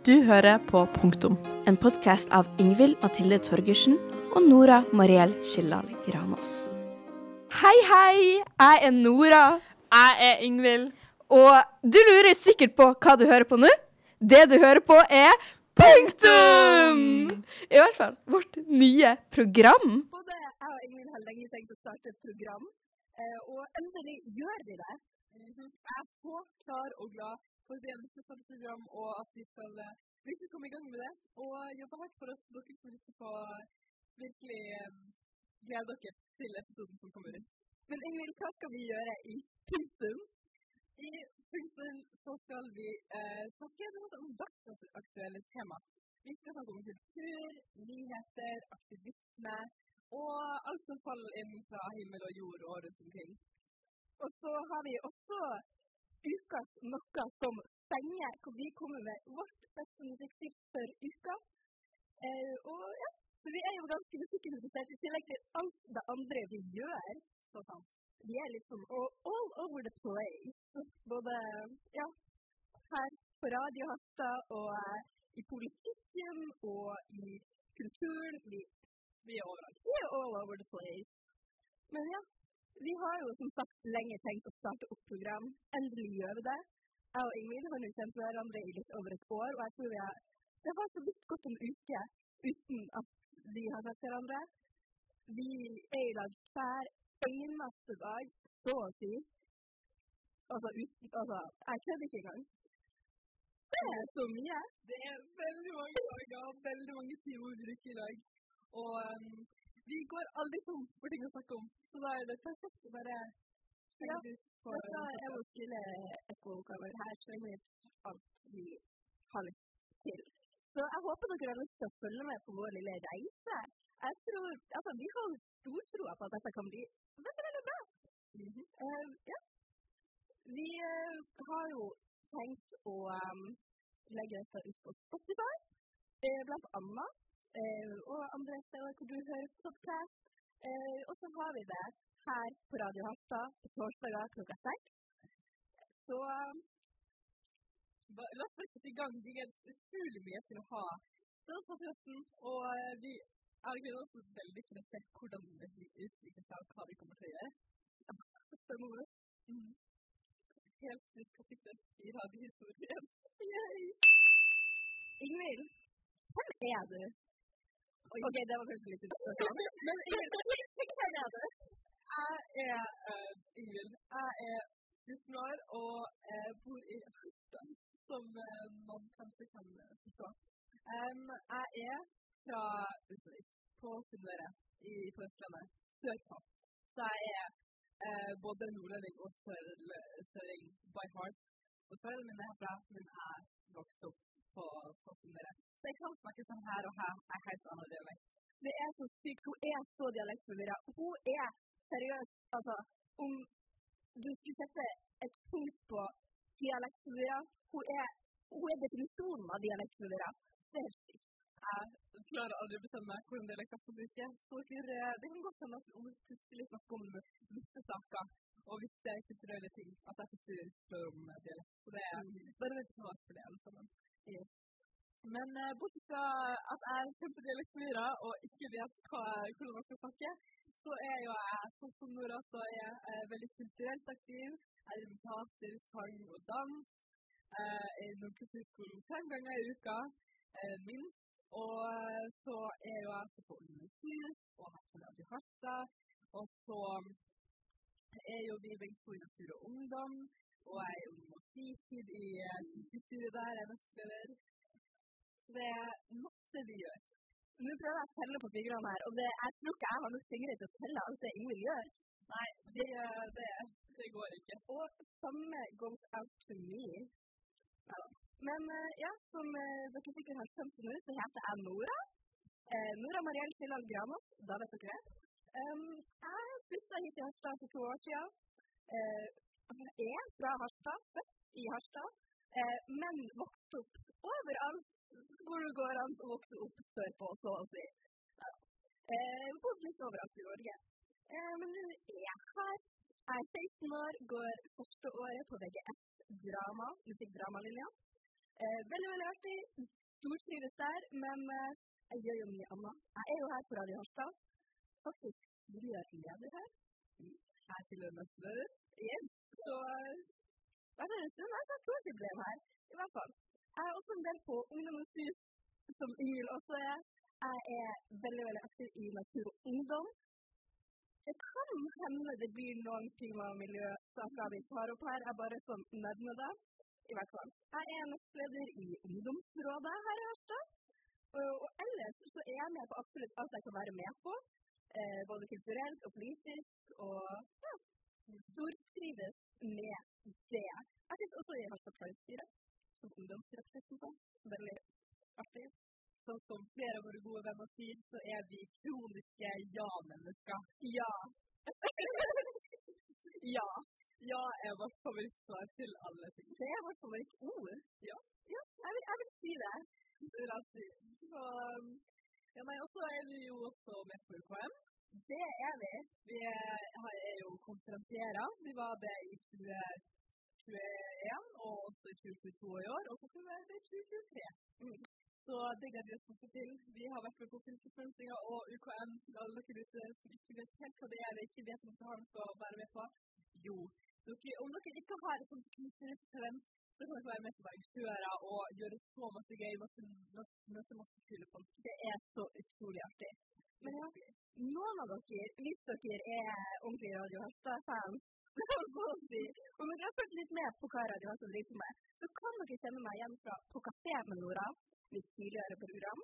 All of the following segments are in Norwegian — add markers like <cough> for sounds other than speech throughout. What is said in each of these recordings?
Du hører på Punktum. En podkast av Ingvild Mathilde Torgersen og Nora Mariell Skillal Granås. Hei, hei! Jeg er Nora. Jeg er Ingvild. Og du lurer sikkert på hva du hører på nå. Det du hører på, er Punktum! I hvert fall vårt nye program. Både jeg og Ingvild har lenge tenkt å starte et program, eh, og endelig gjør vi det. Jeg er så klar og glad for at vi endelig skal starte et program, og at vi skal eh, virkelig komme i gang med det. Og jobbe hardt for at dere som lytter på, virkelig eh, gleder dere til episoden som kommer ut. Men Ingvild, hva skal vi gjøre i Punktum? I punktum så skal vi eh, snakke om dagsaktuelle tema. Vi skal snakke om kultur, nyheter, aktivisme og alt som faller inn fra himmel og jord og rundt omkring. Og så har vi også ukas noe som stenger, hvor vi kommer med vårt beste musikktips for uka. Eh, og ja, så vi er jo ganske musikkinteressert i tillegg til alt det andre vi gjør. Så sant. Vi er liksom all over the place. Både ja, her på Radio Harstad og eh, i politikken og i kulturen. Vi, Vi er overalt. vi er all over the place. Men ja, vi har jo som sagt lenge tenkt å starte opp program. Endelig gjør vi det. Jeg og Ingvild har nå kjent hverandre i litt over et år, og jeg tror vi har, det har så vidt gått en uke uten at vi har sett hverandre. Vi er i lag hver eneste dag, så å si. Altså, uten, altså jeg kødder ikke engang. Det er så mye. Det er veldig mange dager, veldig mange timer vi bruker i dag. Og um, vi går aldri tom for ting å snakke om, så da er det perfekt å bare Ja, på Dette er vårt lille ekkokammer. Her trenger vi alt vi har lyst til. Så jeg håper dere har lyst til å følge med på vår lille reise. Jeg tror, altså Vi har stor tro på at dette kan bli veldig, veldig bra. Mm -hmm. uh, ja. Vi uh, har jo tenkt å um, legge dette ut på Spotify, uh, blant annet. Eh, og andre steder hvor du hører podcast. Eh, og så har vi det her på Radio Harstad på torsdager klokka seks. Så um, La oss bare sette i gang. Vi er utrolig mye til å ha denne podcasten, og eh, vi er gleder oss veldig til å se hvordan det utvikler seg, og hva vi kommer til å gjøre. Spennende. Mm. Helt nytt kapittel i radiohistorien. Ingvild, hvem er du? OK, det var kanskje litt interessant. Men? Jeg er uh, Ingvild. Jeg er 14 år og uh, bor i Harstad, som uh, man kanskje kan eh, forstå. Um, jeg er fra Utenriks, på Sunnmøre i på Østlandet, sørpå. Så jeg er uh, både nordlending og sør- søring by heart. Og foreldrene mine er herfra, men jeg vokste opp på, på Sunnmøre. Så jeg kan snakke sånn her og her. Jeg er helt annen dialekt. Det er så sykt. Hun er så dialektforvirra. Hun er seriøst Altså, om du skulle sette et punkt på dialektforvirra Hun er, hun er definisjonen av dialektforvirra. Det er helt sykt. Jeg klarer aldri å bestemme hvordan dialekter skal brukes. Det kan godt hende at om vi plutselig snakker om visse saker og visse kulturelle ting, at jeg plutselig spør om dialekt. Så det er bare litt svart for det, alle sammen. Men eh, bortsett fra at jeg er kjempedialektforvirra og ikke vet hva, hvordan jeg skal snakke, så er jo jeg sånn som Nora, så er jeg eh, veldig kulturelt aktiv. Jeg driver med teater, sang og dans. Eh, Jeg er innom kulturskolen fem ganger i uka, eh, minst. Og eh, så er jo jeg også på Universitetet og har på Radio Harstad. Og så er jo vi begge to i Natur og Ungdom. Og jeg er jo fritid i studiet kulturstyret der, jeg er nestleder. Så det er masse vi gjør. Nå prøver jeg å telle på fingrene her, og det, jeg tror ikke jeg har nok fingre til å telle alt det Ingvild gjør. Nei, det, det, det går ikke. Og samme goes out to me. Ja. Men eh, ja, som eh, dere sikkert har skjønt nå, så heter jeg Nora. Eh, Nora Mariell Skilland Granås, da vet dere det. Um, jeg flytta hit til Harstad for to år siden. Eh, jeg er fra Harstad, født i Harstad, eh, men vokste opp overalt hvor det går an å vokse opp sørpå, så å si. Eh, bodd litt overalt i Norge. Eh, men nå er jeg her. Jeg er 16 år, går første året på VGS drama, musikkdramalinja. Eh, veldig, veldig artig. Stortrives der, men eh, jeg gjør jo mye annet. Jeg er jo her på Radio Harstad. Faktisk tidligere leder her. Her til og igjen. Så det er en stund jeg har to problem her. I hvert fall. Jeg er også en del på Ungdommens hus, som Ingvild også er. Jeg er veldig, veldig aktiv i Natur og Ungdom. Det kan hende det blir noen klima- og miljøsaker vi tar opp her. Jeg bare sånn nevner det. I hvert fall. Jeg er nestleder i ungdomsrådet her i Harstad. Og ellers så er jeg med på absolutt alt jeg kan være med på. Eh, både kulturelt og politisk. Og ja, stortrives med det. Jeg syns også i Harstad Pride-styret som ungdomsrepresentant. Veldig artig. Sånn som flere av våre gode venner sier, så er vi kroniske ja-mennesker. Ja. <laughs> ja. Ja er vårt favorittsvar til alle ting. Det er vårt favorittord. Ja. ja jeg, vil, jeg vil si det. Så, ja, nei, og så er vi jo også med på UKM. Det er vi. Vi er, er jo konferansierer. Vi var det i 2021 og også i 2022 i år. Og så skal vi være det i 2023. Mm. Så det gleder vi oss masse til. Vi har vært med på fylkesmønstringa og UKM. Alle dere ute som ikke vet helt hva det er, eller ikke vet om dere har noe å være med på. Jo, dere, om dere ikke har et sånt kunstnertalent, så kan dere være med på arrangører og gjøre så masse gøy, masse, masse, masse, kule folk. Det er så utrolig artig. Men ja, noen av dere, hvis dere er ordentlige Radio Harstad-fans, <laughs> om dere har fulgt litt med på hva Radio Harstad driver med, så kan dere sende meg igjen fra På kafé med Nora, mitt tidligere program.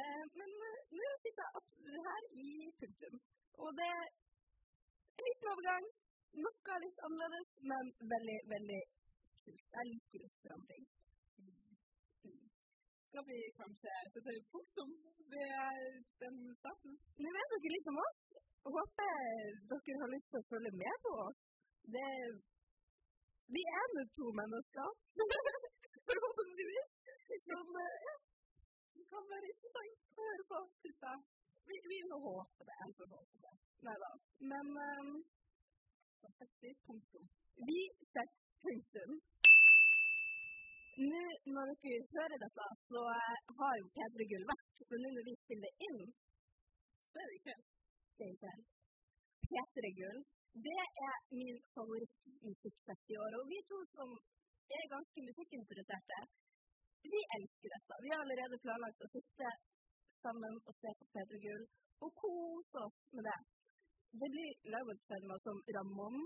Eh, men nå sitter jeg absolutt her i punktum. Og det er en liten overgang. Noe litt annerledes, men veldig, veldig kult. er litt forandring. Skal vi kanskje sette punktum ved den starten? Nå vet dere litt om oss. Håper dere har lyst til å følge med på oss. Det Vi er nå to mennesker. <laughs> Forhåpentligvis. Som ja, kan være interessant å høre på. Vi, vi må håpe det. Vi det. Nei da. Men um, så setter vi punktum. Vi setter punktum. Nå når dere hører dette, så har jo P3 Gull vært. Så nå når vi spiller inn, så er det i kveld. Det. P3 Gull, det er min favorittmusikkfest i år. Og vi to som er ganske musikkinteresserte, vi elsker dette. Vi har allerede planlagt å sitte sammen og se på P3 Gull og kose oss med det. Det blir liveuppføringer som Ramón,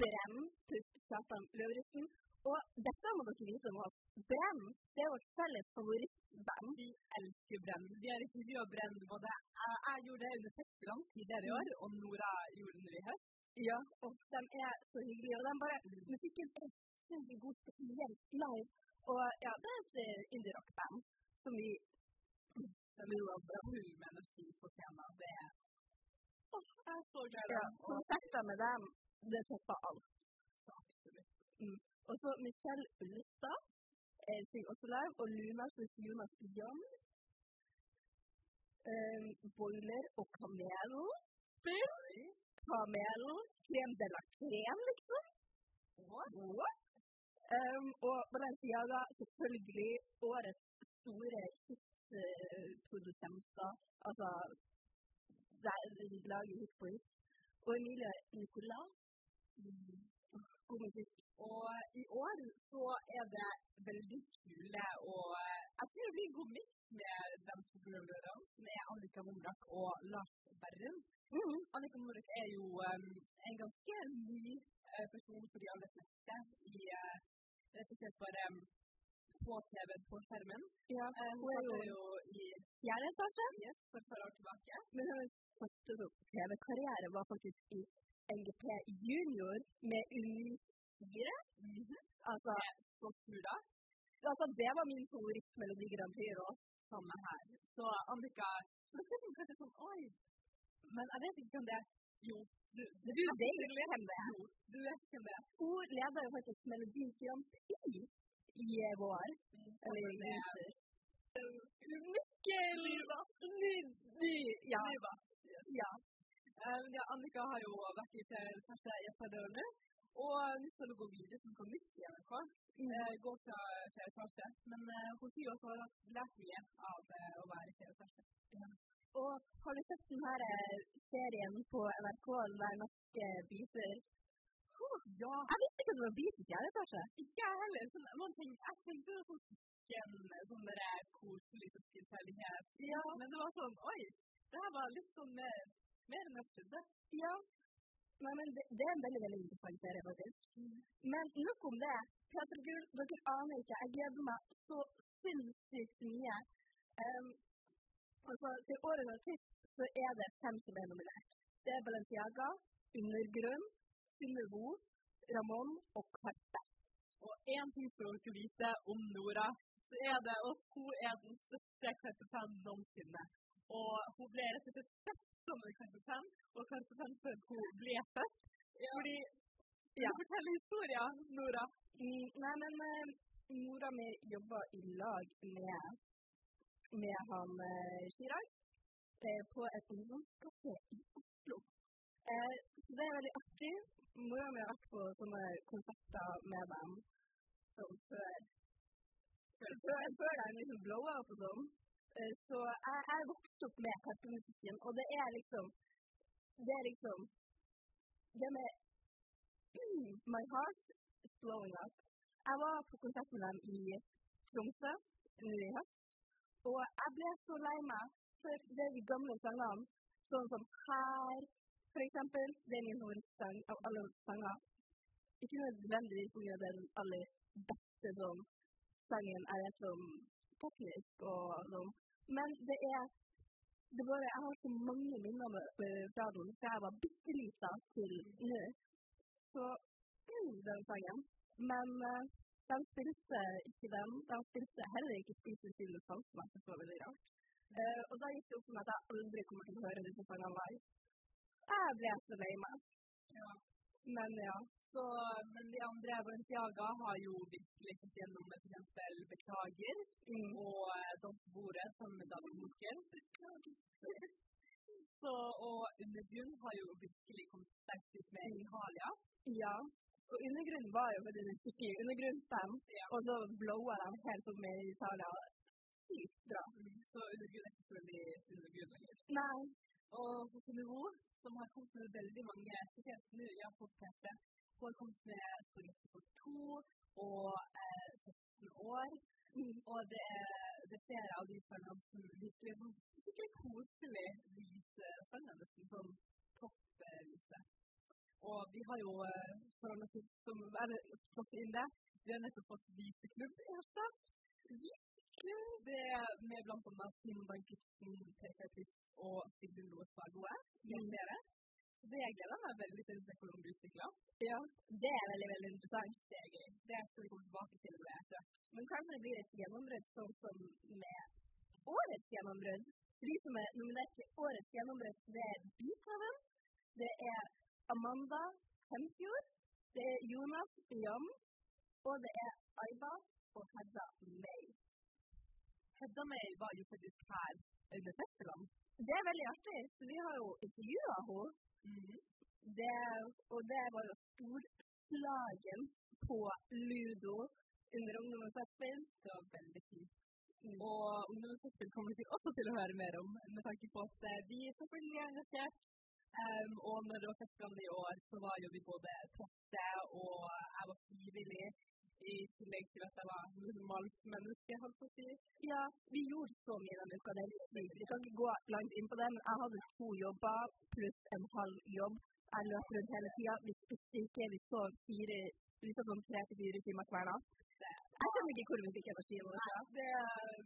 Brenn, pluss Kjartan Løvrisen. Og dette må dere vite om oss. Brenn det er vårt felles favorittband. Vi elsker Brenn. Vi har intervjua Brenn både jeg, jeg gjorde det under festivalen tidligere i år, og Nora gjorde det nå i høst. Ja, og de er så hyggelige. Og de bare Musikken er sinnssykt god, spesielt live. Og ja, det er et indie-rock-band som vi De er jo full med energi på scenen. Det er Åh, jeg er så glad i ja, dem. Konserter med dem, det topper alt. Mm. Og så Michelle Ullestad eh, synger også live, og Luna pluss Jonas Jan. Um, Boiler og Kamelen spiller. Kamelen. Krem de la krem, liksom. What? What? Um, og Balenciaga, selvfølgelig årets store hitprodusenter. altså, de lager hit på hit. Og Emilie Nicolas. Og i år så er det veldig kule og jeg tror det blir god miks med de to programlederne, som er Annika Momrak og Lars Berrum. Mm. Annika Momrak er jo um, en ganske ny uh, person for de aller fleste i uh, rett og slett bare um, på TV på skjermen. Ja, uh, hun hun er jo jo i fjerde etasje. Yes for et par år tilbake. Men hennes første TV-karriere var faktisk i NGP Junior med Unik 4. Mhm. Altså, Så smula. altså, det var min favorittmelodi Grand Prix. og Samme her. Så Annika det sånn Oi. Men jeg vet ikke om det. Jo, du, Du vet hvem det er. Du vet hvem det er. Hun leder jo faktisk Melodi Grand Prix i eh, vår. Eller i er- vinter. Mikkel! Nydelig! Ja. Ja. Ja, Annika har jo vært i par år nå. Og nå skal hun gå videre som på nytt i NRK. Eh, gå fra fjerde etasje. Men eh, hun sier også at hun lært mye av eh, å være i fjerde etasje. Og har du sett den her eh, serien på NRK, den der norske Oh, Ja, Jeg visste ikke at det var bit i fjerde etasje. ikke jeg heller. Sånn, noen ting, jeg tenkte jo sånn en sånn der koselig sånn tilfeldighet. Ja. Men det var sånn Oi, det her var litt sånn mer, mer enn jeg trodde. Ja. Nei, men det, det er en veldig veldig interessant serie, faktisk. Men nok om det. Peter Gull, dere aner ikke. Jeg gleder meg så sinnssykt mye. Um, altså, til årets artist så er det fem som er nominert. Det er Balenciaga, Undergrunn, Synnevo, Ramón og Karpe. Og én ting skal dere vite om Nora, så er det at hun er den største Carpe noensinne. Og hun ble rett og slett som en Carpe og Carpe før hun ble født. Fordi Ja. Du forteller historien, Nora. Mm, nei, men uh, mora mi jobba i lag med, med han uh, Chirag eh, på et ungdomskafé i Oslo. Eh, så det er veldig artig. Mora mi har vært på sånne konserter med dem som før. Før, før, før de liksom blowa opp og sånn. Eh, så jeg jeg er vokst opp med karpemusikken, og det er liksom Det er liksom Det med My heart is blowing up. Jeg var på konsert med dem i Tromsø nå i høst, og jeg ble så lei meg for det de gamle sangene, sånn som Her, for eksempel. Det er min hovedsang av alle sanger. Ikke nødvendigvis det er den aller beste sånn, sangen jeg vet om teknisk og sånn, men det er det bare, Jeg har så mange minner fra den fra jeg var bitte lita til nå. Så mm, den sangen. Men uh, de spilte ikke den. De spilte heller ikke Spise sine sang, som jeg syntes var veldig rart. Uh, og da gikk det opp for meg at jeg aldri kommer til å høre disse sangene live. Jeg ble så lei meg. Ja. Men ja. Så, men de andre Balenciaga har jo virkelig gått gjennom med f.eks. Beklager Mm. og eh, Dansebordet sammen med David Munker. <laughs> Så, og Undergrunn har jo virkelig kommet sterkt ut med Inhalia. Ja. Og undergrunnen var jo veldig den skikkelig undergrunnsband, Ja. og så blowa de helt opp med Italia. Sykt bra. Så Undergrunn er ikke så veldig Undergrunn lenger. Nei. Og hos Nivå, som har kommet med veldig mange, spesielt nå på PC, hun har kommet med Spaghetti for to og eh, 17 år. Og det er, det er flere av de sangene som virkelig skikkelig koselig lyse, sangene, nesten sånn toppvise. Og vi har jo, eh, for å som er inn det, vi har nettopp fått viseklubb i Harstad. Viseklubb! Det er med blant annet Bankertsen, PK Pritz og Sigbjørn Loe Fagoe. med flere. Så det gleder jeg meg veldig til å se hvordan blir utvikla. Ja. Det er veldig, veldig interessant. Det er gøy. Det skal vi komme tilbake til når det er klart. Men kanskje det blir et gjennombrudd sånn som med årets gjennombrudd. De som er nominert til årets gjennombrudd, det er Beethoven, det er Amanda Hemfjord, det er Jonas Yam, og det er Aiba og Hedda May. Hedda May var jo faktisk her under festivalen. Det er veldig artig, Så vi har jo intervjua henne. Mm. Det, og det var jo storslagen på Ludo under Ungdommens festival. Det var veldig fint. Og ungdomsfestival kommer vi også til å høre mer om, med tanke på at eh, vi selvfølgelig er engasjert. Um, og når det var festivalen i år, så var jo vi både presse og jeg var frivillig. I tillegg til at jeg var normalt menneske, holdt på å si. Ja, vi gjorde så mye denne uka. Det er litt sykt. Vi kan ikke gå langt inn på det, men jeg hadde to jobber pluss en halv jobb. Jeg løp rundt hele tida. Vi spiste ikke. Vi sov fire vi sov sånn tre til fire timer hver natt. Jeg skjønner ikke hvor vi fikk energien vår fra. Det,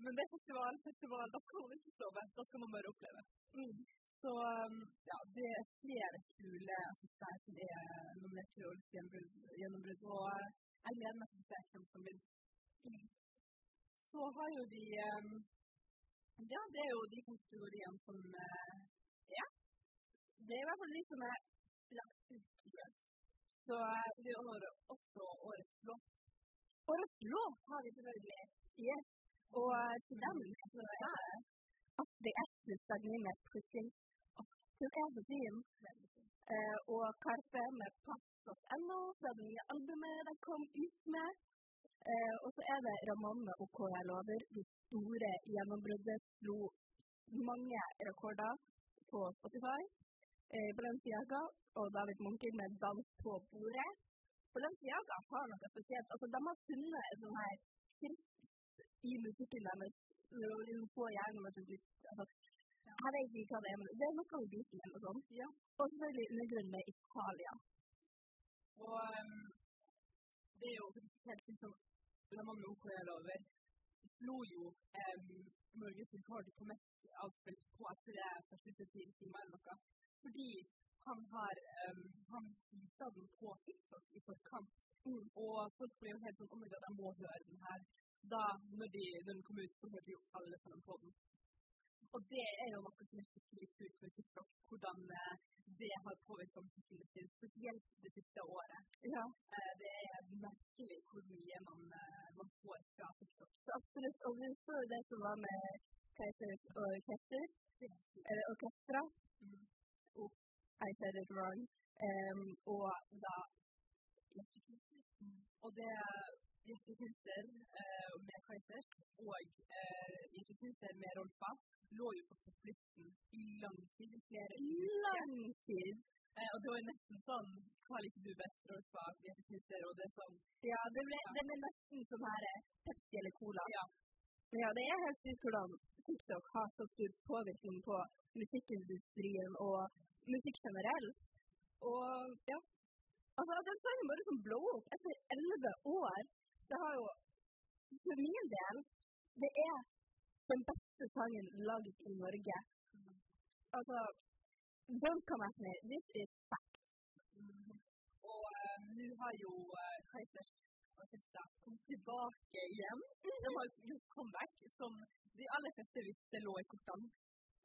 men det er festival, festival, da kan man ikke sove. Da skal man bare oppleve. Mm. Så um, ja, det er flere kule artister som er nominert til årets gjennombrudd. Og jeg gleder meg til å se hvem som vinner. Så har jo de um, Ja, det er jo de kategoriene som uh, Det er i hvert fall de som er lagt ut. Så uh, vi har også årets låt. Årets låt har vi selvfølgelig. Yes. Og eh, til dem så er det er S. Stagnine og Hun er så fin. Eh, og Karpe med pass.no fra det nye albumet de kom ut med. Eh, og så er det Ramanne og jeg lover. de store gjennombruddet slo mange rekorder på Spotify. Eh, Balenciaga og David Munker med 'Dans på bordet'. Balenciaga har noe spesielt. Altså, de har funnet en sånn her skrift i musikken deres. Få hjernen med litt altså, Jeg vet ikke hva det er, men det er noe med biten eller noe sånt. Ja. Og selvfølgelig undergrunnen med Italia. Og um, det er jo helt fint som La hva jeg lover. Slo jo um, Norges rekord på mest avspilt på etter det første fire timer eller noe. Fordi han har um, han viste den på TikTok i forkant. Mm. Og folk ble jo helt sånn Å, jeg må høre den her. Da, når, de, når den kom ut, så hørte jo alle sammen på den. Og det er jo noe som er skikkelig kult med TikTok, hvordan uh, det har påvirket musikken sin, spesielt det siste året. Ja. Uh, det er merkelig hvor mye man, uh, man får fra TikTok. Så absolutt. Og vi så det som var med Keisers orkester, eller orkestra. Mm. Oh, I said it wrong. Um, og da mm. Og det Hjertekunster uh, med Kaiser og uh, Hjertekunster med Rolfa lå jo på topplisten i lang tid. Flere lang tid. Uh, og det var nesten sånn Hva liker du best, Rolfa? Hjertekunster? Og det er sånn Ja, det ble, det ble nesten sånn her Pepsi eller Cola. Ja. ja, det er helt sykt hvordan TikTok har så stor påvirkning på musikkindustrien og musikk generelt. Og ja. Altså, den sangen bare som blow opp etter elleve år det har jo For min del det er den beste sangen laget i Norge. Altså Don't come at me. This is fact. Mm. Og uh, nå har jo uh, Kaizers orkester kommet tilbake igjen. De har gjort comeback som de aller fleste visste lå i kortene.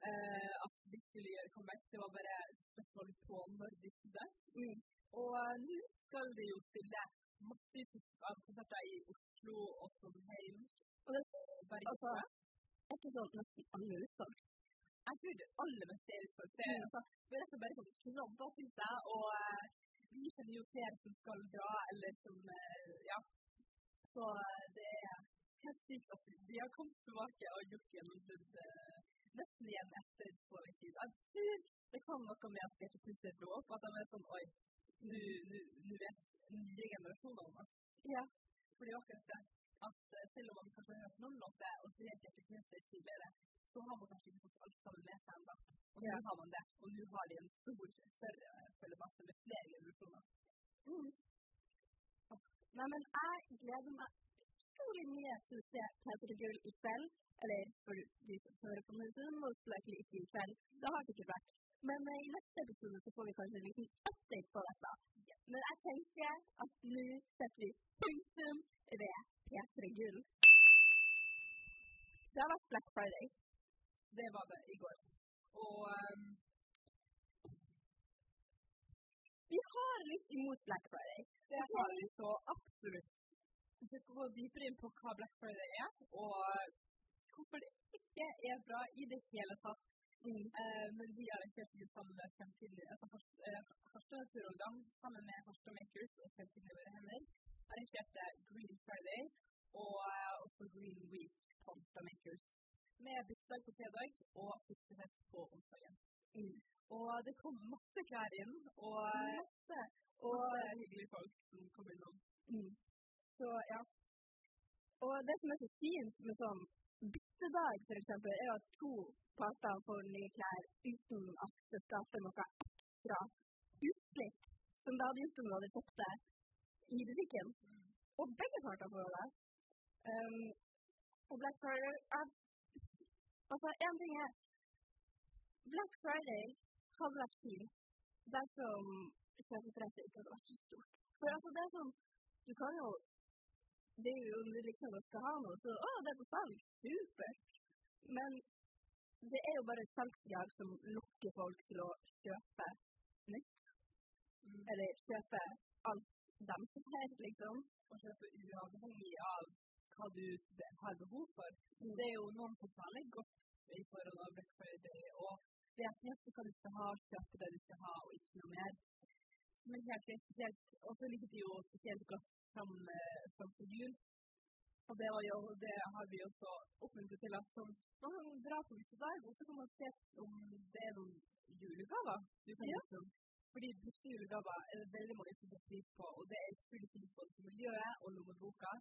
Uh, at de skulle gjøre comeback. Det var bare spørsmål på når de skulle. Mm. Og nå skal de jo spille massevis av konserter i Oslo og Trondheim. Og det er altså, er ikke sånn nesten alle utsolgt? Jeg tror det aller meste er utsolgt. Det, er altså, vi er rett og slett bare sånn knabber, syns jeg. Og uh, vi kjenner jo flere som skal dra, eller som uh, Ja. Så uh, det er helt sykt at de har kommet tilbake og gjort gjennombrudd uh, nesten igjen etter så lang tid. Jeg tror det kan noe med at Bjarte plutselig dro opp, at de er sånn Oi, nå vet nye oss. Ja. For det er akkurat det at uh, selv om man kanskje har hørt noen låter og det Bjarte Knutsen tidligere, så har man kanskje ikke fått alt sammen med seg ennå. Og nå har man det. Og nå har de en stor, større følgebasse med flere generasjoner. Mm. Nei, men jeg gleder meg utrolig mye til å se Peter Gull i kveld. Eller for de som hører på musikken, most likely ikke i kveld. Det har det ikke vært. Men eh, i neste episode så får vi kanskje en liten update på dette. Men jeg tenker at nå setter vi punktum ved P3 Gull. Det har vært Black Friday. Det var det i går. Og um, Vi har litt imot Black Friday. det har vi så absolutt. Vi skal gå dypere inn på hva Black Friday er, og hvorfor det ikke er bra i det hele tatt. Mm. Eh, men vi arrangerte jo sammen med Fremtiden, altså Harstad Naturorgan sammen med Harstad Makers og Fremtiden i våre hender arrangerte Green Friday og eh, også Green Week på Makers med bursdag på fredag og fiskefest på onsdagen. Mm. Og det kom masse klær inn, og eh, Masse. og masse hyggelige folk som kom innom. Mm. Så ja. Og det som er så fint med sånn byttedag, eksempel, er at to parter får nye klær uten at det skaper noe ekstra utslipp som det hadde gjort om du hadde fått det i butikken. Og begge parter får det. Um, og Black Friday er Altså, én ting er Black Friday hadde vært fint dersom kjøpepresset ikke hadde vært så stort. For altså, det sånn Du kan jo Det er jo om du liksom skal ha noe, så Å, det er på salg. Supert. Men det er jo bare et som lokker folk til å kjøpe nytt. Mm. Eller kjøpe alt de ser, liksom. Og kjøpe uavhengig av hva du har behov for. Mm. Det er jo noen som selger godt i forhold til Black Friday, og vet nøyaktig hva du skal ha, kjøpe det du skal ha, og ikke noe mer. Men helt spesielt. Og så liker de jo spesielt godt som fram til jul. Og det, var jo, det har vi også oppmuntret til at sånn, man drar dra på og så kan man se om det er noen julegaver du kan Ja. liksom fordi brukte julegaver er det veldig mange som setter pris på, og det er utrolig fint både for miljøet og lommeboka.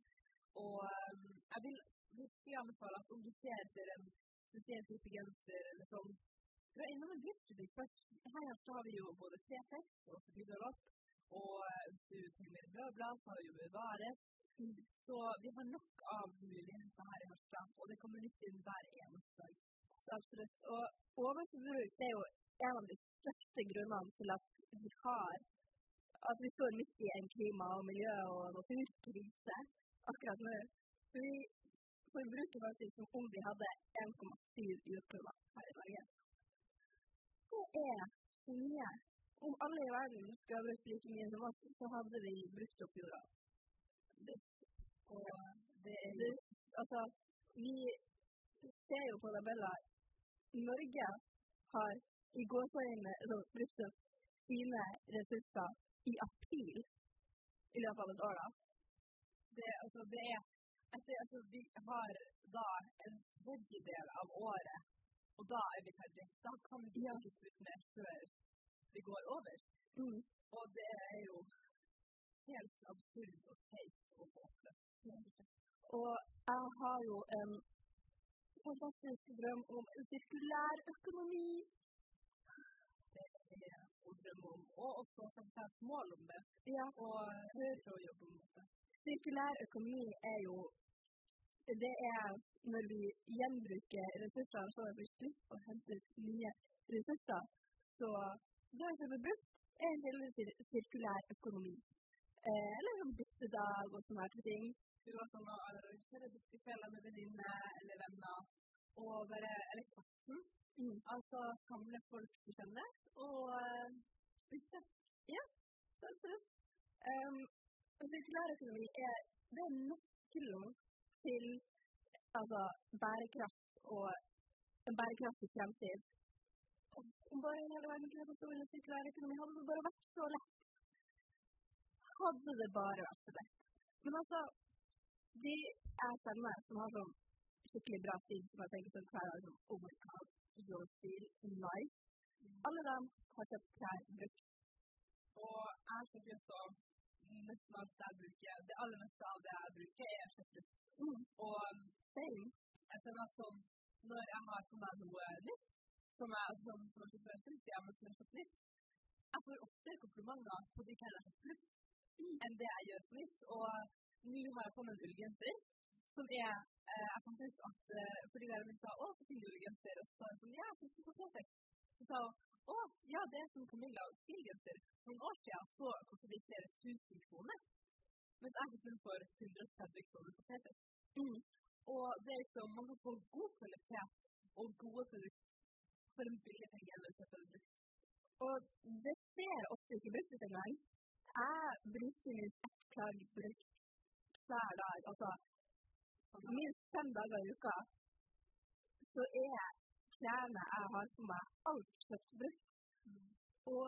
Og um, jeg vil virkelig anbefale at om du ser etter en spesiell type genser eller sånn, dra innom en driftsbutikk først. Her har vi jo både C6 og Fridolopp, og eh, hvis du trenger brødblad, så har vi jo Så vi har nok av muligheter her i Harstad, og det kommer nytt inn hver eneste dag. Så absolutt. Og overforbruk er jo en av de største grunnene til at vi har at vi står midt i en klima- og miljø- og naturkrise akkurat nå. Så vi forbruker faktisk som om vi hadde 1,7 jordkloder her i Norge. Det er mye. Om alle i verden skulle ha brukt like mye som oss, så hadde vi brukt opp jorda. Og det Det, altså, vi ser jo på tabeller Norge har i gåseøynene altså, brukt opp sine ressurser i april i løpet av et år. da. det, altså, det er etter, altså, Vi har da en tredjedel av året, og da er vi ferdig. Da kan vi ikke putte mer før det går over. Mm. Og det er jo helt absurd og teit å få oppleve. Og jeg har jo en fantastisk drøm om en sirkulær økonomi. Det er å drømme om, og også sette et mål om det, Ja, og høre og jobbe om det. sirkulær økonomi er jo det er når vi gjenbruker ressurser, så vi slipper å hente ut nye ressurser. Så det er en del sirkulær økonomi. Eh, eller som byttedag og sånne her ting. Du var sånn å arrangere byttekvelder med venninner eller venner, og bare eller. Mm. Altså samle folk du kjenner, og uh, bytte. Så det. Um, sirkulær økonomi er, det er nøkkelen til altså, bærekraft og en bærekraftig fremtid. Og Om bare hele verden kunne forstå en sirkulær økonomi, hadde det bare vært så lett. Hadde det bare vært så lett. Men altså, de jeg kjenner som har sånn skikkelig bra stil, som jeg tenker sånn klær dag sånn, oh my god, your stil, nice. Alle dem har kjøpt klær brukt. Og jeg kjøper også nesten alt jeg bruker. Det aller meste av det jeg bruker, er kjøpt brukt. Mm. Og jeg føler at sånn, når jeg har på meg noe nytt, som er som, som jeg siden, men som jeg får oftere komplimenter på de klærne jeg har enn det jeg gjør på nytt. Og nå har jeg på meg en ullgenser, som er eh, Jeg fant ut at eh, fordi læreren min sa 'Å, så fin ullgenser', og så sa hun sånn 'Ja, jeg fikk den T-Tex'. Så sa hun 'Å, ja, det er som Camilla ullgenser'. For noen år siden så kostet de flere tusen kroner. Mens jeg fikk den for 130 kroner på T-Tex. Mm. Og det er liksom, man kan få god kvalitet og gode produkter for en billig penge brukt. Og det ser ofte ikke brukt ut engang. Jeg bruker minst ett plagg brukt hver dag. Altså minst fem dager i uka. Så er klærne jeg har på meg, alt kjøpt brukt. Og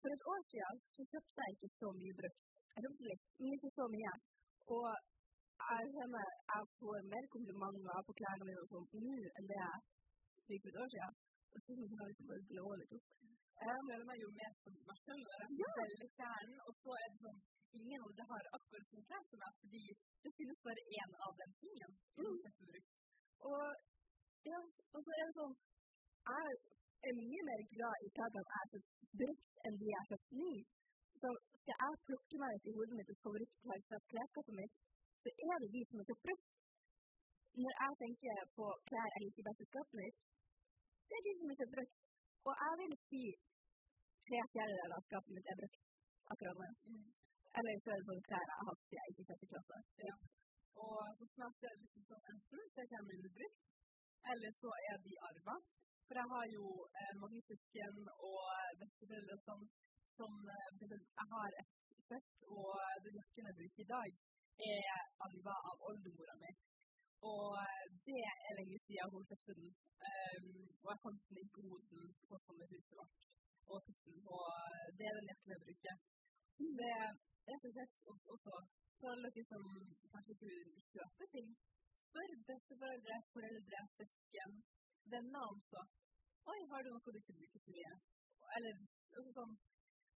for et år siden så kjøpte jeg ikke så mye brukt. Jeg kjøpte men ikke så mye. Og jeg kjenner jeg får mer komplimenter på klærne mine og sånn nå enn det jeg fikk for et år siden. Og så hun jeg liksom bare blå opp. Jeg føler meg jo mer som meg selv når jeg Ja. selger klærne, og så er det sånn Ingen av dere har akkurat sånn klær som meg, fordi det finnes bare én av den tingen. Mm. Og, ja, og så er det sånn Jeg er mye mer glad i plaggene jeg har brukt, enn de jeg har kjøpt ny. Så skal jeg plukke meg ut i hodet mitt et favorittplagg fra klesskapet mitt, så er det de som er kjøpt brukt. Når jeg tenker på klær jeg liker best i skapet mitt, det er de som er brukt. Og jeg vil si tre fjerdedeler av skapet mitt er brukt akkurat nå. Mm. Eller så er det sånn klær jeg har hatt siden jeg gikk i sjette klasse. Og så snart er det liksom sånn enten så kommer klærne brukt, eller så er de arva. For jeg har jo eh, mange søsken og besteforeldre som, som eh, Jeg har et sett, og den jakken jeg bruker i dag, er arva av oldemora mi. Og eh, det er lenge siden hun fikk den. Og jeg fant den i boden på sommerhuset vårt. Og og det er den jakken jeg bruker. Det er rett og slett også for alle dere som kanskje ikke vil kjøpe ting. Spør besteforeldre, foreldre, søsken, venner altså. Oi, har du noe du kunne bruke til mye? Eller altså sånn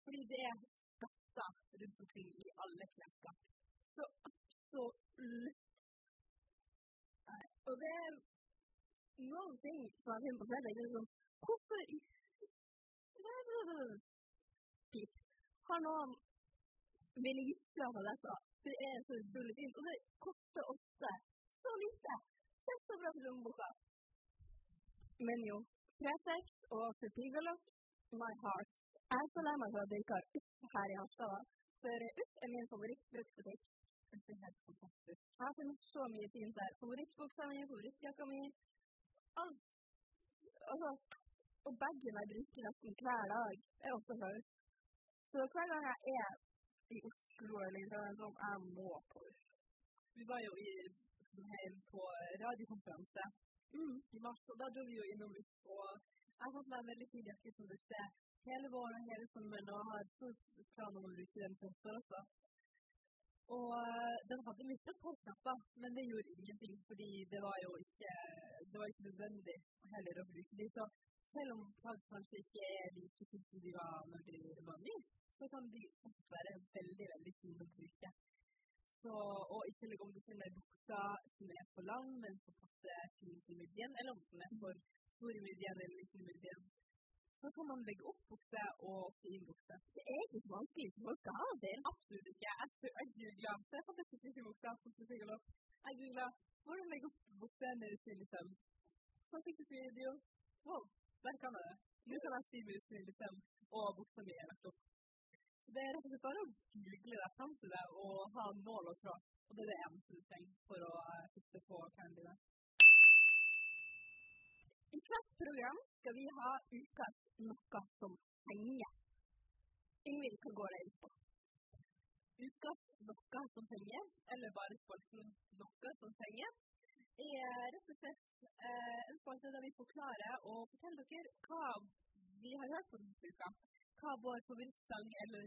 Fordi det er skatter rundt omkring i alle klesskap. Så absolutt. Og det er noen ting som jeg finner på fredag. Sånn, hvorfor Har noen ville gitt av dette? Det er så utrolig fint. Og det koster ofte så lite. Det er så bra for lommeboka. Men jo, Fretex og Supigalock, my heart. Jeg er så lei meg for at det her i Harstad. For Uff er min favorittbruksbutikk. Jeg finner så mye fint der. Favorittbuksa mi, favorittjakka mi. Alt. Altså, og bagen jeg bruker nesten hver dag, er også høy. Så hver gang jeg er i Oslo eller sånn, jeg må på UP. Vi var jo i Trondheim på radiokonferanse mm. i mars, og da dro vi jo innom. Og jeg fant meg en veldig fin jakke som brukte hele våren og hele sommeren, og har stor plan om å bruke den til også. Og uh, den hadde mista på knapper, men det gjorde ingenting, fordi det var jo ikke, det var ikke nødvendig heller å bruke dem. Så selv om plagg kanskje ikke er like fint som de var når de var nye, så kan de faktisk være veldig, veldig fine å bruke. Så, og i tillegg om du finner buksa som er for lang, men som passer fint til midjen, eller om den er for stor midjen eller liten midjen, kan man legge opp bukse og sy inn bukse. Det er ikke så vanskelig for folk å ha det. Absolutt ikke. Jeg, googla, jeg fant dette ikke buksa på Psykolog. Jeg googla hvordan legge opp bukse med usynlig søm. Så fikk jeg video. Wow, der kan jeg det. Nå kan jeg sy usynlig søm, og buksa mi er lagt opp. Det er rett og slett bare å google deg fram til det og ha nål og tråd. Og det er det eneste du trenger for å sitte på klærne dine. I hvert program skal vi ha ukas noe som henger. Ingvild, hva går det ut på? Ukas noe som henger, eller bare spalten noe som henger, er rett og slett eh, en spalte der vi forklarer og forteller dere hva vi har hørt på denne uka hva vår favorittsang eller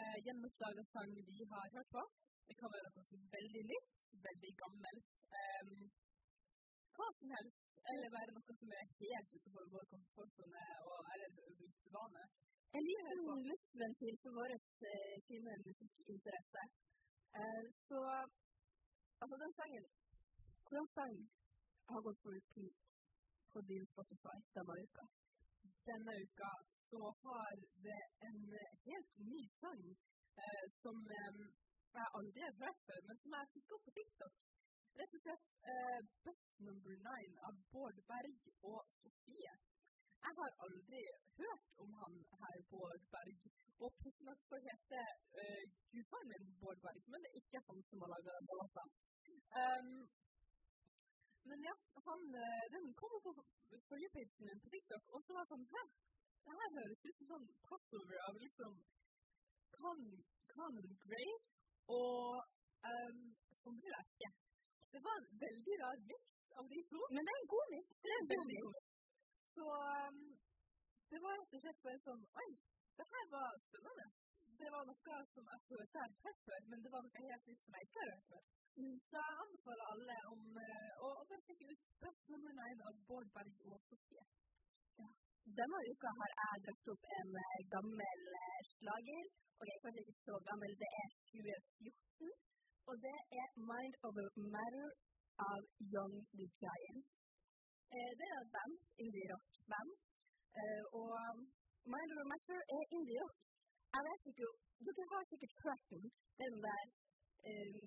eh, gjennomslaget sang vi har hørt på. Det kan være noe som veldig nytt, veldig gammelt. Um, hva som helst. Eller være noe som er helt utenfor vår komfortsone eller vane. En liten luftventil for vår uh, fine musikkinteresse. Uh, så altså, den sangen Hvordan sang har gått på repeat på din Spotify denne uka? Denne uka så har det en helt ny sang eh, som eh, jeg aldri har hørt før, men som jeg fikk opp på TikTok. Rett og slett eh, Bus Number Nine av Bård Berg og Sofie. Jeg har aldri hørt om han her, Bård Berg. Og plutselig så hete eh, gudfaren min Bård Berg, men det er ikke han som har laga den låta. Um, men ja, han, eh, den kommer på forrige min på TikTok, og så var det sånn Hæ, det her høres ut som sånn crossover av liksom Common Grey og um, Sommerleske. Det var en veldig rar miks av de to. Men det er en god miks. Det er en god Så um, det var rett og slett bare sånn Oi, det her var spennende. Det var noe som jeg følte jeg hadde hørt før, men det var noe helt nytt som jeg ikke har hørt før. Mm. Så jeg anbefaler alle om uh, å, bare sjekke ut Best Nummer én av Bård Berg og Sofie. Denne uka har jeg dratt opp en eh, gammel eh, slager. Og jeg er ikke så gammel, det er 2014. Og det er 'Mind Over Matter' av Young The Giant. Eh, det er et band, indie-rock-band. Og 'Mind Over Matter' er indie-rock. Jeg vet ikke Dere har sikkert hørt den. Den der eh,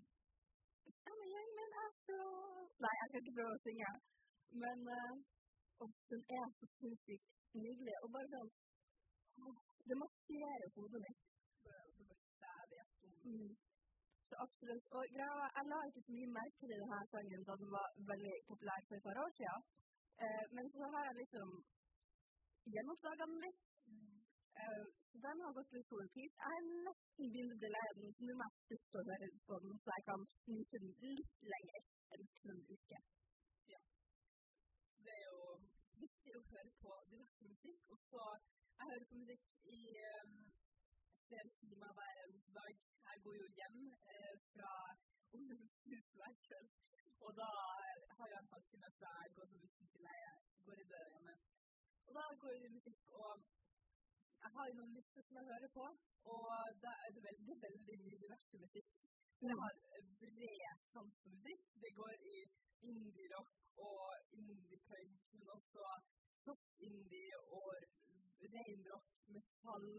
I'm a young man after all Nei, jeg skal ikke prøve å synge. Men eh, og den er så sinnssykt nydelig. Og bare sånn Det masserer hodet mitt. Mm. Så absolutt. Og ja, jeg la ikke så mye merke til denne sangen da den var veldig populær for et par år siden. Eh, men så har jeg liksom gjennomslaga den litt. Eh, den har gått litt stor tid. Jeg er nesten begynt å lei den, så nå må jeg slutte å høre på den, så jeg kan nyte den litt lenger enn en uke. Ja. Det er jo viktig å høre på diverse musikk. Og så Jeg hører på musikk i eh, hver eneste dag. Jeg går jo hjem eh, fra ungdomshus hver kveld. Og da har jeg en halvtime fra jeg går på bussen til jeg går i døra hjemme. Og da går i musikk, og jeg har noen lister som jeg hører på, og da er det veldig, veldig mye diverse musikk. Jeg har bred sans for musikk. Det går i indie-rock og indie-punk, men også soft indie og ren rock, metall,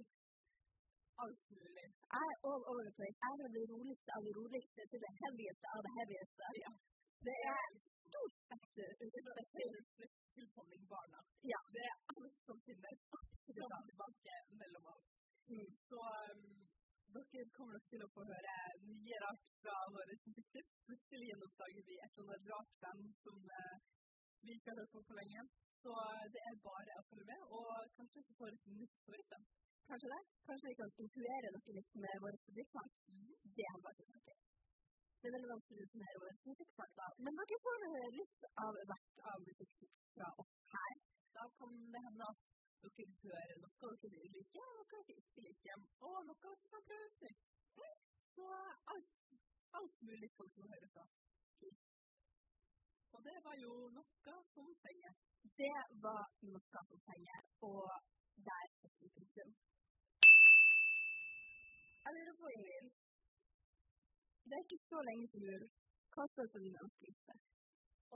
alt mulig. Jeg er all over the place. Jeg er det roligste av det roligste til det heavieste av det heavieste. Ja. Det er stort spekter. Tilkomming barna. Ja. Det er alt som finnes fram tilbake mellom oss. Mm. Så um, dere kommer nok til å få høre mye rart fra våre musikktips. Plutselig gjenoppdager vi et eller annet rart band som uh, vi ikke har hørt på for lenge. Så uh, det er bare å følge med, og kanskje få et nytt favorittvennskap. Kanskje det? Kanskje vi kan intuere dere litt med vår musikksmak? Det hadde vært utrolig. Det er veldig vanskelig å definere vår musikksmak, da. Men dere får høre litt av hvert av musikktips fra oss her. Da kan det hende at dere hører noe dere vil like, og noe dere ikke liker, og noe dere kan prøve ut. Så alt, alt mulig skal dere høre fra oss. Og det var jo noe som penger. Det var noe som penger, og der setter vi punktum. Jeg lurer på, Ingrid, det er ikke så lenge til jul. Hva står på din ønskeliste?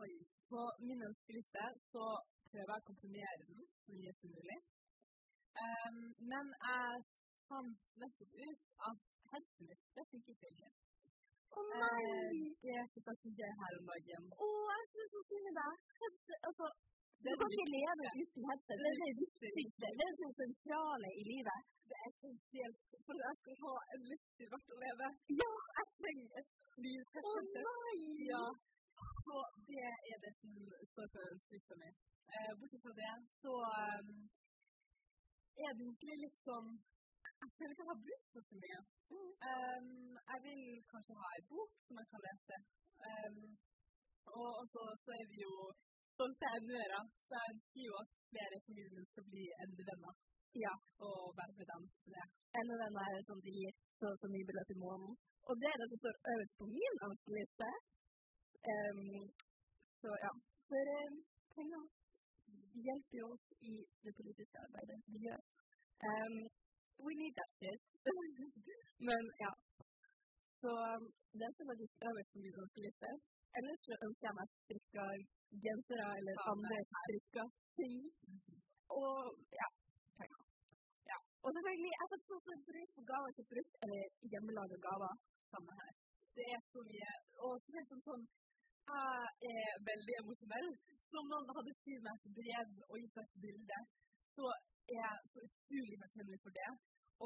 Oi. På min ønskeliste så prøver jeg å komprimere den så mye som mulig. Um, men jeg fant nettopp ut at headsetet min det funker ikke lenger. Å nei! Eh, det er ikke det her om dagen. Å, jeg syns så synd i deg. Altså, du Det kan ikke leve uten headset. Det er det. Det det sentrale i livet. Det er essensielt for at jeg skal ha en lyst verdt å leve. Ja, Jeg trenger et liv Å nei! Ja. Så det er det som står på ønskelista mi. Eh, bortsett fra det, så um, er det egentlig litt sånn Jeg føler ikke jeg har brukt for så mye. Um, jeg vil kanskje ha ei bok som jeg kan lese. Um, og så, så er vi jo stolte NU-ere, så jeg jo at flere min skal bli eldre venner. Ja. Og være med dem av dem er sånn de gir så og så mye beløp i måneden. Og det er det som står øverst på min ønskeliste. Um, så ja. For um, penger hjelper jo oss i det politiske arbeidet vi gjør. Um, we need that <laughs> shit. Men ja. Så det er litt øverst på min ønskeliste. Ellers så ønsker jeg meg strikka gensere eller andre strikka ting. Og ja. Ja. Og selvfølgelig, jeg setter også pris på gaver til brukt eller hjemmelaga gaver. Samme her. Det er så mye. Og så er det sånn Jeg er veldig emosjonell. Som noen hadde skrevet meg et brev og gitt meg et bilde, så er jeg så utrolig takknemlig for det.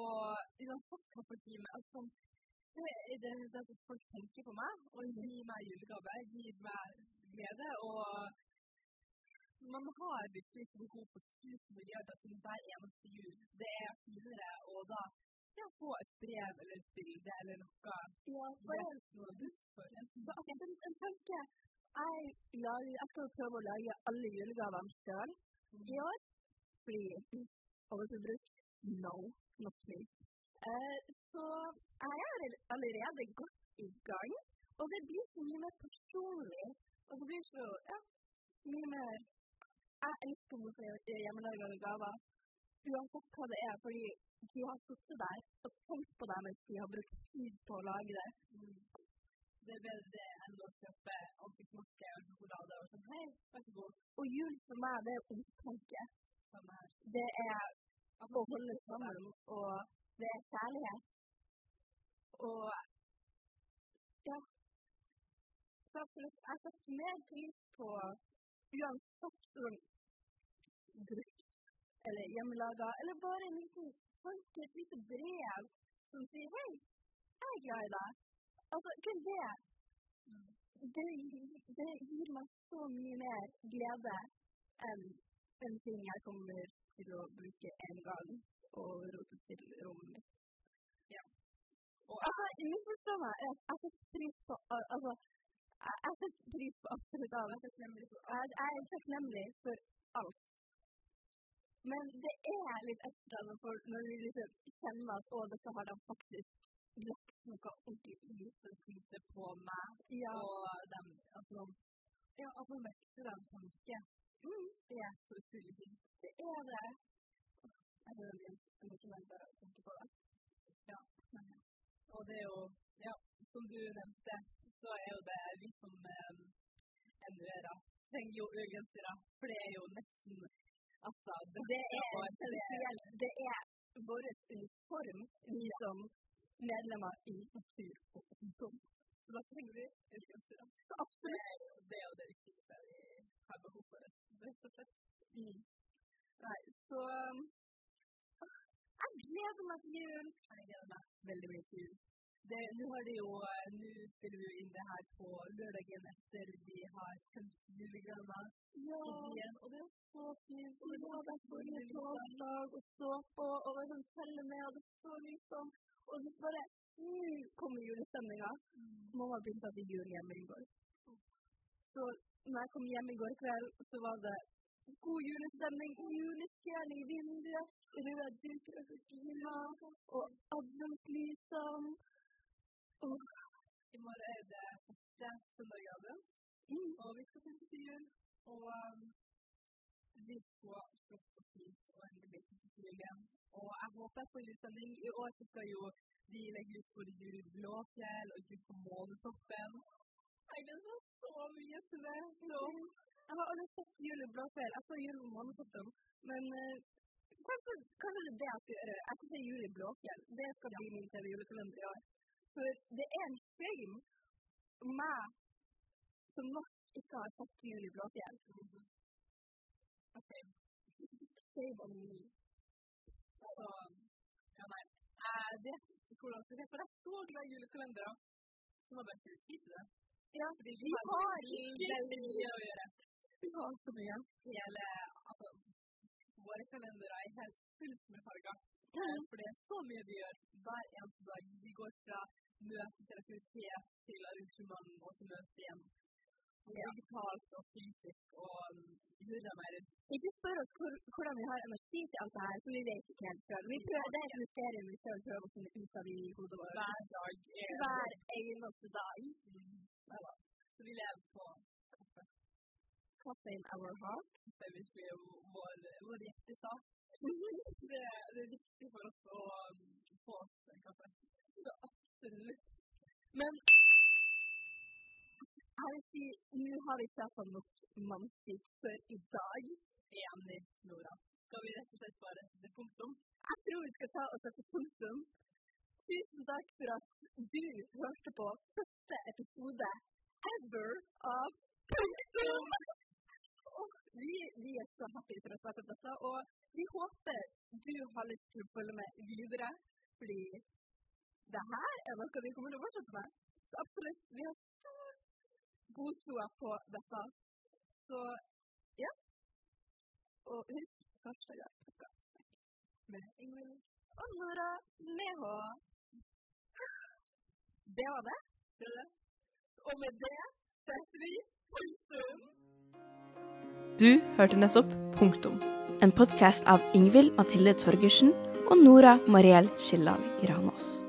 Og uansett hva for time altså, det er det det at folk tenker på meg og gir meg julegave, gir meg glede. Og man har virkelig ikke behov for tusen milliarder til hver eneste jul. Det er finere å da ja, få et brev eller et bilde eller noe Ja, det er du for. En tanke jeg, lager, jeg skal prøve å lage alle julegavene sjøl i år. Fordi overforbruk no, not me. Eh, så jeg er allerede godt i gang. Og det blir så mye mer personlig. Og det blir så ja, mye mer Jeg elsker hvorfor jeg hjemmelagede gaver. Uansett hva det er, fordi du har sittet der og tenkt på det mens de har brukt tid på å lage det. Det er bedre det enn å kjøpe ansiktsmaske og sjokolade og sånn. Hei, vær så god. Og jul for meg, det er omtanke. Det er å holde sammen, og er kjærlighet. Og ja. Så absolutt, jeg setter mer pris på uansett om brukt eller hjemmelaga, eller bare en liten tanke, et lite brev som sier hei, jeg er glad i deg. Altså, kun det. Det, det gir meg så mye mer glede enn en ting jeg kommer til å bruke en gang og rote til rommet mitt. Ja. Og altså, misforstå meg, jeg, jeg setter pris på Altså, jeg, setter pris på absolutt alt. Jeg, er takknemlig for alt. Men det er litt ekstra når, vi liksom kjenner at å, dette har de faktisk lagt noe ordentlig i som flyter på meg, Ja. og dem, altså, ja, altså dem som ikke. Mm, Det er så utrolig fint. det er det. Jeg hører emosjonell bare å tenke på det. Ja. Og det er jo, ja, som du nevnte, så er jo det vi som eh, NU-ere trenger jo ullgensere, for det er jo nesten, altså, Det er og essensielt. Det er vår uniform, vi som medlemmer i Natur og Ungdom. Så da trenger vi ullgensere. Absolutt. Det er jo det viktigste vi har behov for, rett og slett. Mm. Nei, så um, jeg gleder meg til jul. Jeg gleder meg veldig mye til jul. Nå har de jo, eh, nå spiller vi inn det her på lørdagen etter vi har tømt julegraner Ja, og det er så fint. og vi var derfor forrige torsdag og stå på, og liksom sånn telle med, og det så liksom, og det bare, nå kommer julestemninga. Mamma begynte det er jul hjemme i går. Så når jeg kom hjem i går kveld, så var det god julestemning, julestjerne i vinduet, røde duker og gardiner, og adventslysene. Og I morgen er det første søndag i advent, mm, og vi skal finne til jul. Og vi får flott og fint og en liten familie. Og jeg håper på julestemning. I år skal jo de legge ut både jul i Blåfjell og jul på Månetoppen. Jeg gleder meg så mye til jeg har aldri sett juleblad før. Jeg så jul på Månetoppen, men eh, kanskje, kanskje det er det jeg skal gjøre. Jeg skal se jul i Blåfjell. Det skal bli min TV-julekalender i år. For det er en shame meg som nok ikke har sett jul i Blåfjell. Okay. Shame on me. så ja, nei. Jeg vet ikke hvordan jeg skal se, for jeg er så glad i julekalendere. Så må jeg bare si det. Ja, vi har veldig mye å gjøre. Vi har så mye. Hele, altså, våre kalendere er helt fullt med farger. Mm. For det er så mye vi gjør hver eneste dag. Vi går fra møte til aktivitet til arrangement og til møte igjen. Ja. Digitalt og fysisk og um, hurra meg rundt. Ikke spør oss hvor, hvordan vi har energi til alt det her, for vi vet ikke helt sjøl. Vi prøver, det er et mysterium vi selv prøver å finne ut av i hodet vårt. Hver dag er Hver eneste dag. Mm, neida. Så vi lever på kaffe. Kaffe in our heart. Det er virkelig vår, vår hjertesak. <laughs> Det, det er viktig for oss å um, få oss kaffe. Så absolutt. Men jeg vil si, nå har vi prata nok mannskap før i dag. Enig, Nora. Skal vi rett og slett bare sette punktum? Jeg tror vi skal ta og sette punktum. Tusen takk for at du hørte på første episode ever av Punktum! Vi, vi er så happy for å starte opp dette, og vi håper du har lyst til å følge med videre, fordi det her er noe vi kommer til å fortsette med. Så absolutt, vi har stor god tro på dette. Så ja. Og husk første gang med Ingvild og Nora H. Det var det. Og med det setter vi punktum. Du hørte nettopp Punktum. En podkast av Ingvild Mathilde Torgersen og Nora Mariell Skilland Granås.